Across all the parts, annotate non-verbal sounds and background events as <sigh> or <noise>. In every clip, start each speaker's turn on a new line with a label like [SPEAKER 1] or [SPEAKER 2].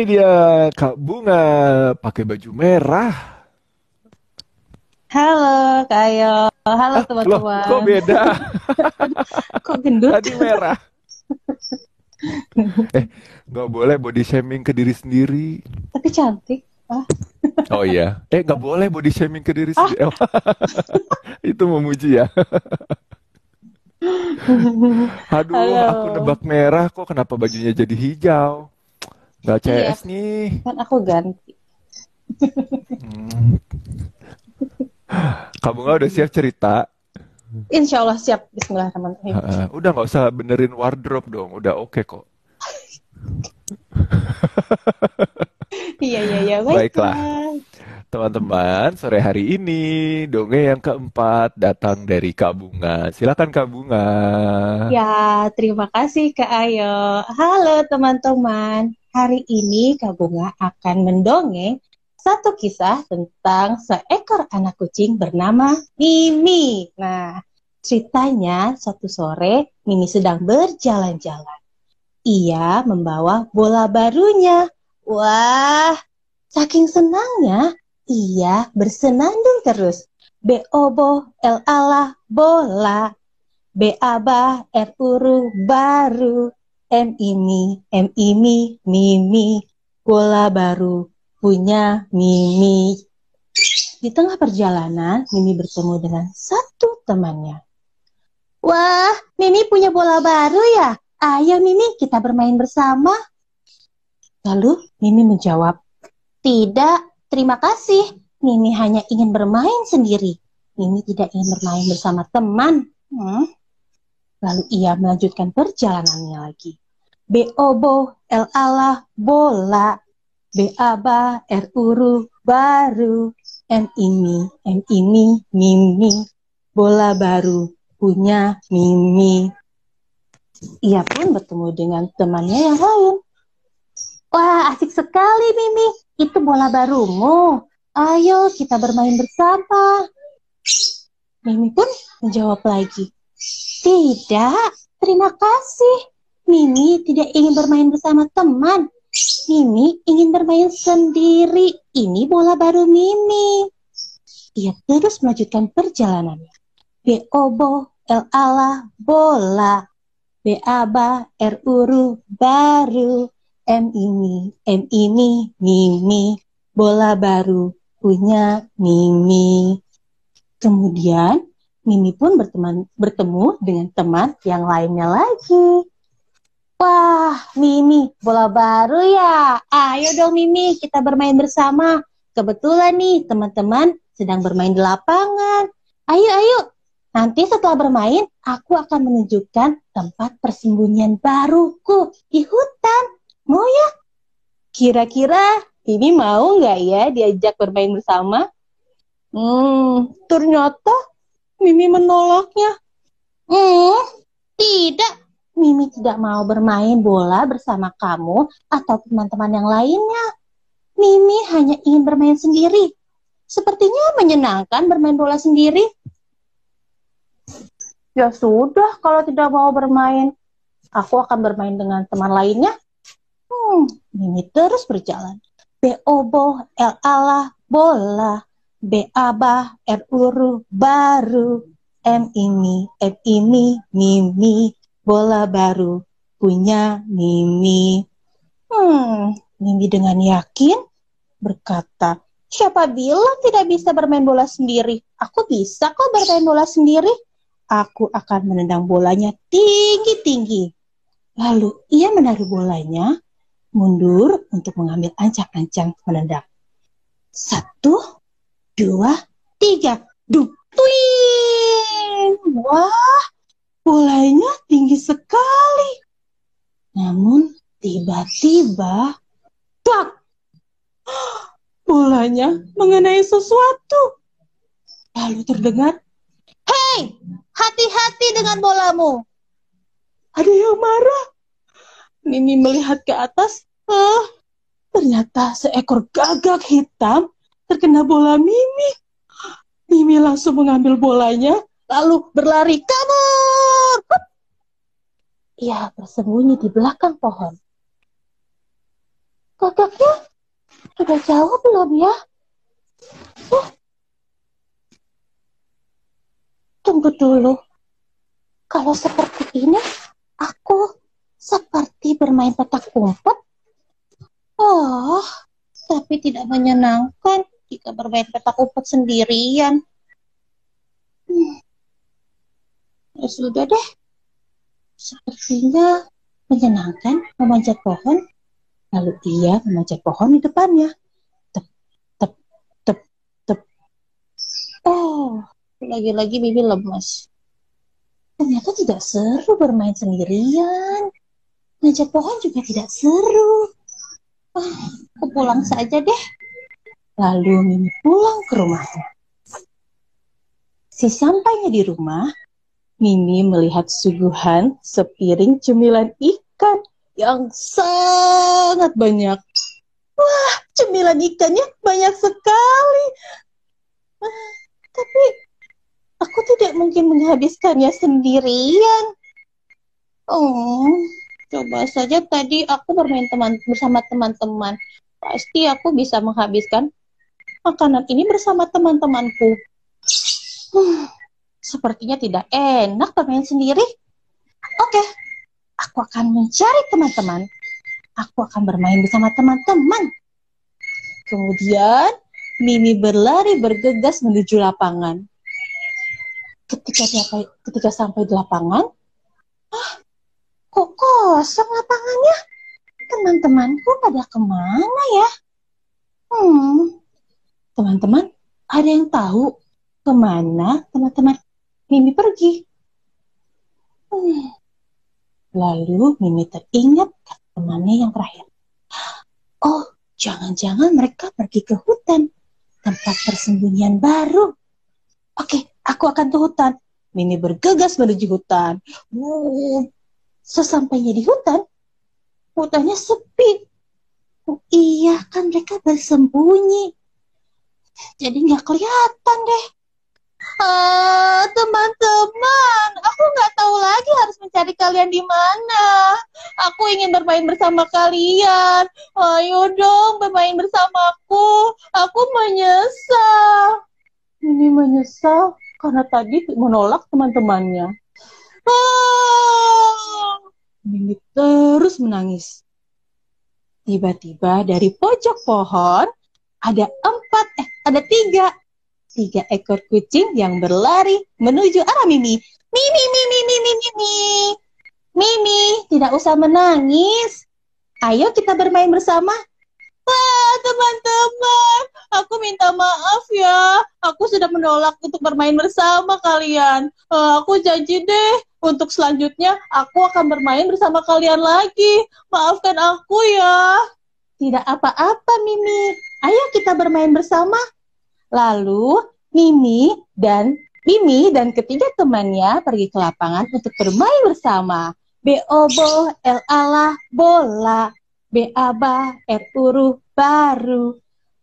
[SPEAKER 1] Ini dia Kak Bunga pakai baju merah.
[SPEAKER 2] Halo Kak Ayo, halo
[SPEAKER 1] Ah,
[SPEAKER 2] teman-teman.
[SPEAKER 1] kok beda? <laughs>
[SPEAKER 2] Kok gendut?
[SPEAKER 1] Tadi merah. <laughs> eh, nggak boleh body shaming ke diri sendiri.
[SPEAKER 2] Tapi cantik. Ah, <laughs>
[SPEAKER 1] Oh iya. Eh, nggak boleh body shaming ke diri
[SPEAKER 2] Ah.
[SPEAKER 1] sendiri. Oh, Itu memuji ya. Aduh,
[SPEAKER 2] Halo.
[SPEAKER 1] aku nebak merah kok kenapa bajunya jadi hijau?
[SPEAKER 2] Iya.
[SPEAKER 1] CS nih.
[SPEAKER 2] kan aku ganti.
[SPEAKER 1] Hmm. Kamu nggak udah siap cerita?
[SPEAKER 2] Insya Allah siap. Bismillahirrahmanirrahim.
[SPEAKER 1] Heeh, udah nggak usah benerin wardrobe dong, udah oke kok.
[SPEAKER 2] Iya iya iya.
[SPEAKER 1] Baiklah.
[SPEAKER 2] Baiklah.
[SPEAKER 1] Teman-teman, sore hari ini dongeng yang keempat datang dari Kak Bunga. Silakan Kak Bunga.
[SPEAKER 2] Ya, terima kasih Kak Ayo. Halo teman-teman. Hari ini Kak Bunga akan mendongeng satu kisah tentang seekor anak kucing bernama Mimi. Nah, ceritanya suatu sore Mimi sedang berjalan-jalan. Ia membawa bola barunya. Wah, saking senangnya ia bersenandung terus. Beobo el ala bola. B aba R uru baru M ini M ini Mimi bola baru punya Mimi di tengah perjalanan Mimi bertemu dengan satu temannya. Wah Mimi punya bola baru ya? Ayo Mimi kita bermain bersama. Lalu Mimi menjawab tidak terima kasih. Mimi hanya ingin bermain sendiri. Mimi tidak ingin bermain bersama teman. Hmm. Lalu ia melanjutkan perjalanannya lagi. B obo L ala bola. B aba R uru baru. M ini M ini Mimi. Bola baru punya Mimi. Ia pun bertemu dengan temannya yang lain. Wah, asik sekali Mimi. Itu bola barumu. Ayo kita bermain bersama. Mimi pun menjawab lagi. Tidak, terima kasih. Mimi tidak ingin bermain bersama teman. Mimi ingin bermain sendiri. Ini bola baru Mimi. Ia terus melanjutkan perjalanannya. B obo L ala bola. B aba R uru baru. M ini M ini Mimi. Bola baru punya Mimi. Kemudian Mimi pun berteman, bertemu dengan teman yang lainnya lagi. Wah, Mimi, bola baru ya. Ayo dong Mimi, kita bermain bersama. Kebetulan nih, teman-teman sedang bermain di lapangan. Ayo, ayo. Nanti setelah bermain, aku akan menunjukkan tempat persembunyian baruku di hutan. Mau ya? Kira-kira Mimi mau nggak ya diajak bermain bersama? Hmm, ternyata Mimi menolaknya. Hmm, tidak. Mimi tidak mau bermain bola bersama kamu atau teman-teman yang lainnya. Mimi hanya ingin bermain sendiri. Sepertinya menyenangkan bermain bola sendiri. Ya sudah, kalau tidak mau bermain, aku akan bermain dengan teman lainnya. Hmm, Mimi terus berjalan. B obo L ala bola. B aba R uru baru M ini M ini Mimi bola baru punya Mimi. Hmm Mimi dengan yakin berkata siapa bilang tidak bisa bermain bola sendiri? Aku bisa kok bermain bola sendiri. Aku akan menendang bolanya tinggi-tinggi. Lalu ia menaruh bolanya mundur untuk mengambil ancang-ancang menendang. Satu dua, tiga. Duk, twing. Wah, bolanya tinggi sekali. Namun tiba-tiba, tak, bolanya mengenai sesuatu. Lalu terdengar, Hei, hati-hati dengan bolamu. Ada yang marah. Mimi melihat ke atas, oh, ternyata seekor gagak hitam terkena bola Mimi. Mimi langsung mengambil bolanya, lalu berlari kabur. Ia bersembunyi di belakang pohon. Kakaknya sudah jawab belum ya? Oh. Tunggu dulu. Kalau seperti ini, aku seperti bermain petak umpet. Oh, tapi tidak menyenangkan jika bermain petak umpet sendirian. Hmm. Ya sudah deh. Sepertinya menyenangkan memanjat pohon. Lalu ia memanjat pohon di depannya. Tep, tep, tep, tep. Oh, lagi-lagi bibi lemas. Ternyata tidak seru bermain sendirian. Manjat pohon juga tidak seru. Ah, aku saja deh. Lalu Mimi pulang ke rumahnya. Sesampainya di rumah, Mimi melihat suguhan sepiring cemilan ikan yang sangat banyak. Wah, cemilan ikannya banyak sekali. Tapi aku tidak mungkin menghabiskannya sendirian. Oh, coba saja tadi aku bermain teman bersama teman-teman. Pasti aku bisa menghabiskan makanan ini bersama teman-temanku. Hmm, sepertinya tidak enak bermain sendiri. Oke, aku akan mencari teman-teman. Aku akan bermain bersama teman-teman. Kemudian Mimi berlari bergegas menuju lapangan. Ketika dia ketika sampai di lapangan, ah, kok kosong lapangannya? Teman-temanku pada ke mana ya? Hmm, teman-teman, ada yang tahu ke mana teman-teman Mimi pergi? Hmm. Lalu Mimi teringat temannya yang terakhir. Oh, jangan-jangan mereka pergi ke hutan tempat persembunyian baru. Oke, aku akan ke hutan. Mini bergegas menuju hutan. Sesampainya di hutan, hutannya sepi. Oh, iya kan mereka bersembunyi. Jadi nggak kelihatan deh. Ah, teman-teman, aku nggak tahu lagi harus mencari kalian di mana. Aku ingin bermain bersama kalian. Ayo dong bermain bersamaku. Aku menyesal. Ini menyesal karena tadi menolak teman-temannya. Ah, Mimi terus menangis. Tiba-tiba dari pojok pohon ada empat, eh ada tiga tiga ekor kucing yang berlari menuju arah Mimi. Mimi, Mimi, Mimi, Mimi. Mimi, tidak usah menangis. Ayo kita bermain bersama. Wah, teman-teman, aku minta maaf ya. Aku sudah menolak untuk bermain bersama kalian. Uh, aku janji deh, untuk selanjutnya aku akan bermain bersama kalian lagi. Maafkan aku ya. Tidak apa-apa, Mimi. Ayo kita bermain bersama. Lalu Mimi dan Mimi dan ketiga temannya pergi ke lapangan untuk bermain bersama. B obo, L ala, bola. B aba, R uruh, baru.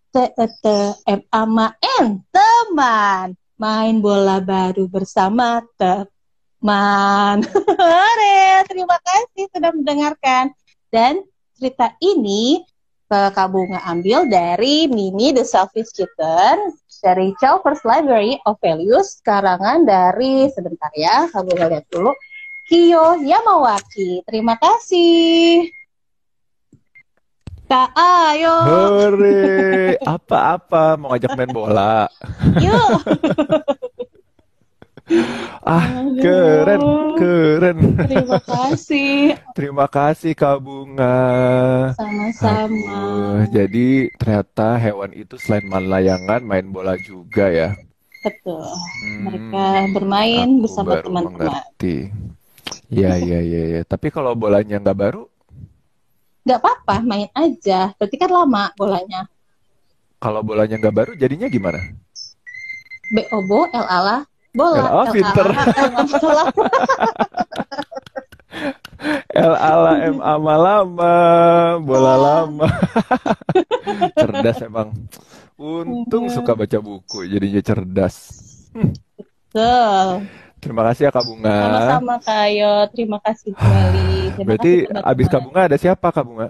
[SPEAKER 2] T e t, M ama, N, teman. Main bola baru bersama teman. <laughs> Terima kasih sudah mendengarkan. Dan cerita ini Kak Bunga ambil dari Mimi The Selfish Kitten dari First Library of Values karangan dari sebentar ya Kak Bunga lihat dulu. Kiyo Yamawaki terima kasih. Kak Ayo.
[SPEAKER 1] Hore apa-apa mau ngajak main bola.
[SPEAKER 2] Yuk <laughs>
[SPEAKER 1] ah keren keren.
[SPEAKER 2] Terima kasih. <laughs>
[SPEAKER 1] Terima kasih Kak Bunga.
[SPEAKER 2] Sama-sama.
[SPEAKER 1] Jadi ternyata hewan itu selain main layangan main bola juga ya.
[SPEAKER 2] Betul.
[SPEAKER 1] Hmm,
[SPEAKER 2] mereka bermain
[SPEAKER 1] aku
[SPEAKER 2] bersama teman-teman.
[SPEAKER 1] Iya iya iya ya. tapi kalau bolanya nggak baru?
[SPEAKER 2] Nggak apa-apa main aja. Berarti kan lama bolanya.
[SPEAKER 1] Kalau bolanya nggak baru jadinya gimana?
[SPEAKER 2] B obo L ala bola
[SPEAKER 1] Oh, pinter.
[SPEAKER 2] L ala <laughs>
[SPEAKER 1] M ama lama bola lama <laughs> cerdas emang untung
[SPEAKER 2] Iya.
[SPEAKER 1] suka baca buku jadinya cerdas
[SPEAKER 2] Betul.
[SPEAKER 1] terima kasih ya Kak Bunga
[SPEAKER 2] Sama-sama Kak. Terima kasih kembali. Terima
[SPEAKER 1] berarti
[SPEAKER 2] kasih
[SPEAKER 1] abis Kak Bunga ada siapa Kak Bunga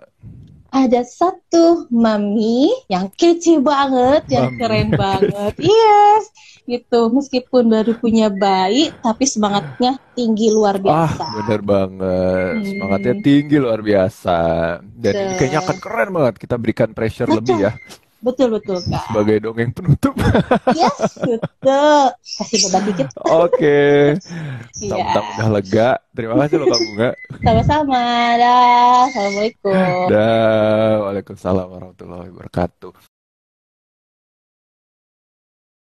[SPEAKER 2] ada satu mami yang kece banget, yang
[SPEAKER 1] Mami.
[SPEAKER 2] keren <laughs> banget. Yes, gitu. Meskipun baru punya bayi, tapi semangatnya tinggi luar
[SPEAKER 1] Ah,
[SPEAKER 2] biasa.
[SPEAKER 1] bener banget.
[SPEAKER 2] Hmm.
[SPEAKER 1] Semangatnya tinggi luar biasa. Dan ini
[SPEAKER 2] Betul.
[SPEAKER 1] kayaknya akan keren banget. Kita berikan pressure lebih ya
[SPEAKER 2] Betul betul kak.
[SPEAKER 1] sebagai dongeng penutup. <laughs>
[SPEAKER 2] Yes, betul. Kasih beban dikit.
[SPEAKER 1] Oke. <laughs>
[SPEAKER 2] Iya.
[SPEAKER 1] Mentang udah lega. Terima kasih loh Kak Bunga.
[SPEAKER 2] Sama-sama. Dah. Assalamualaikum.
[SPEAKER 1] Dan Waalaikumsalam warahmatullahi wabarakatuh.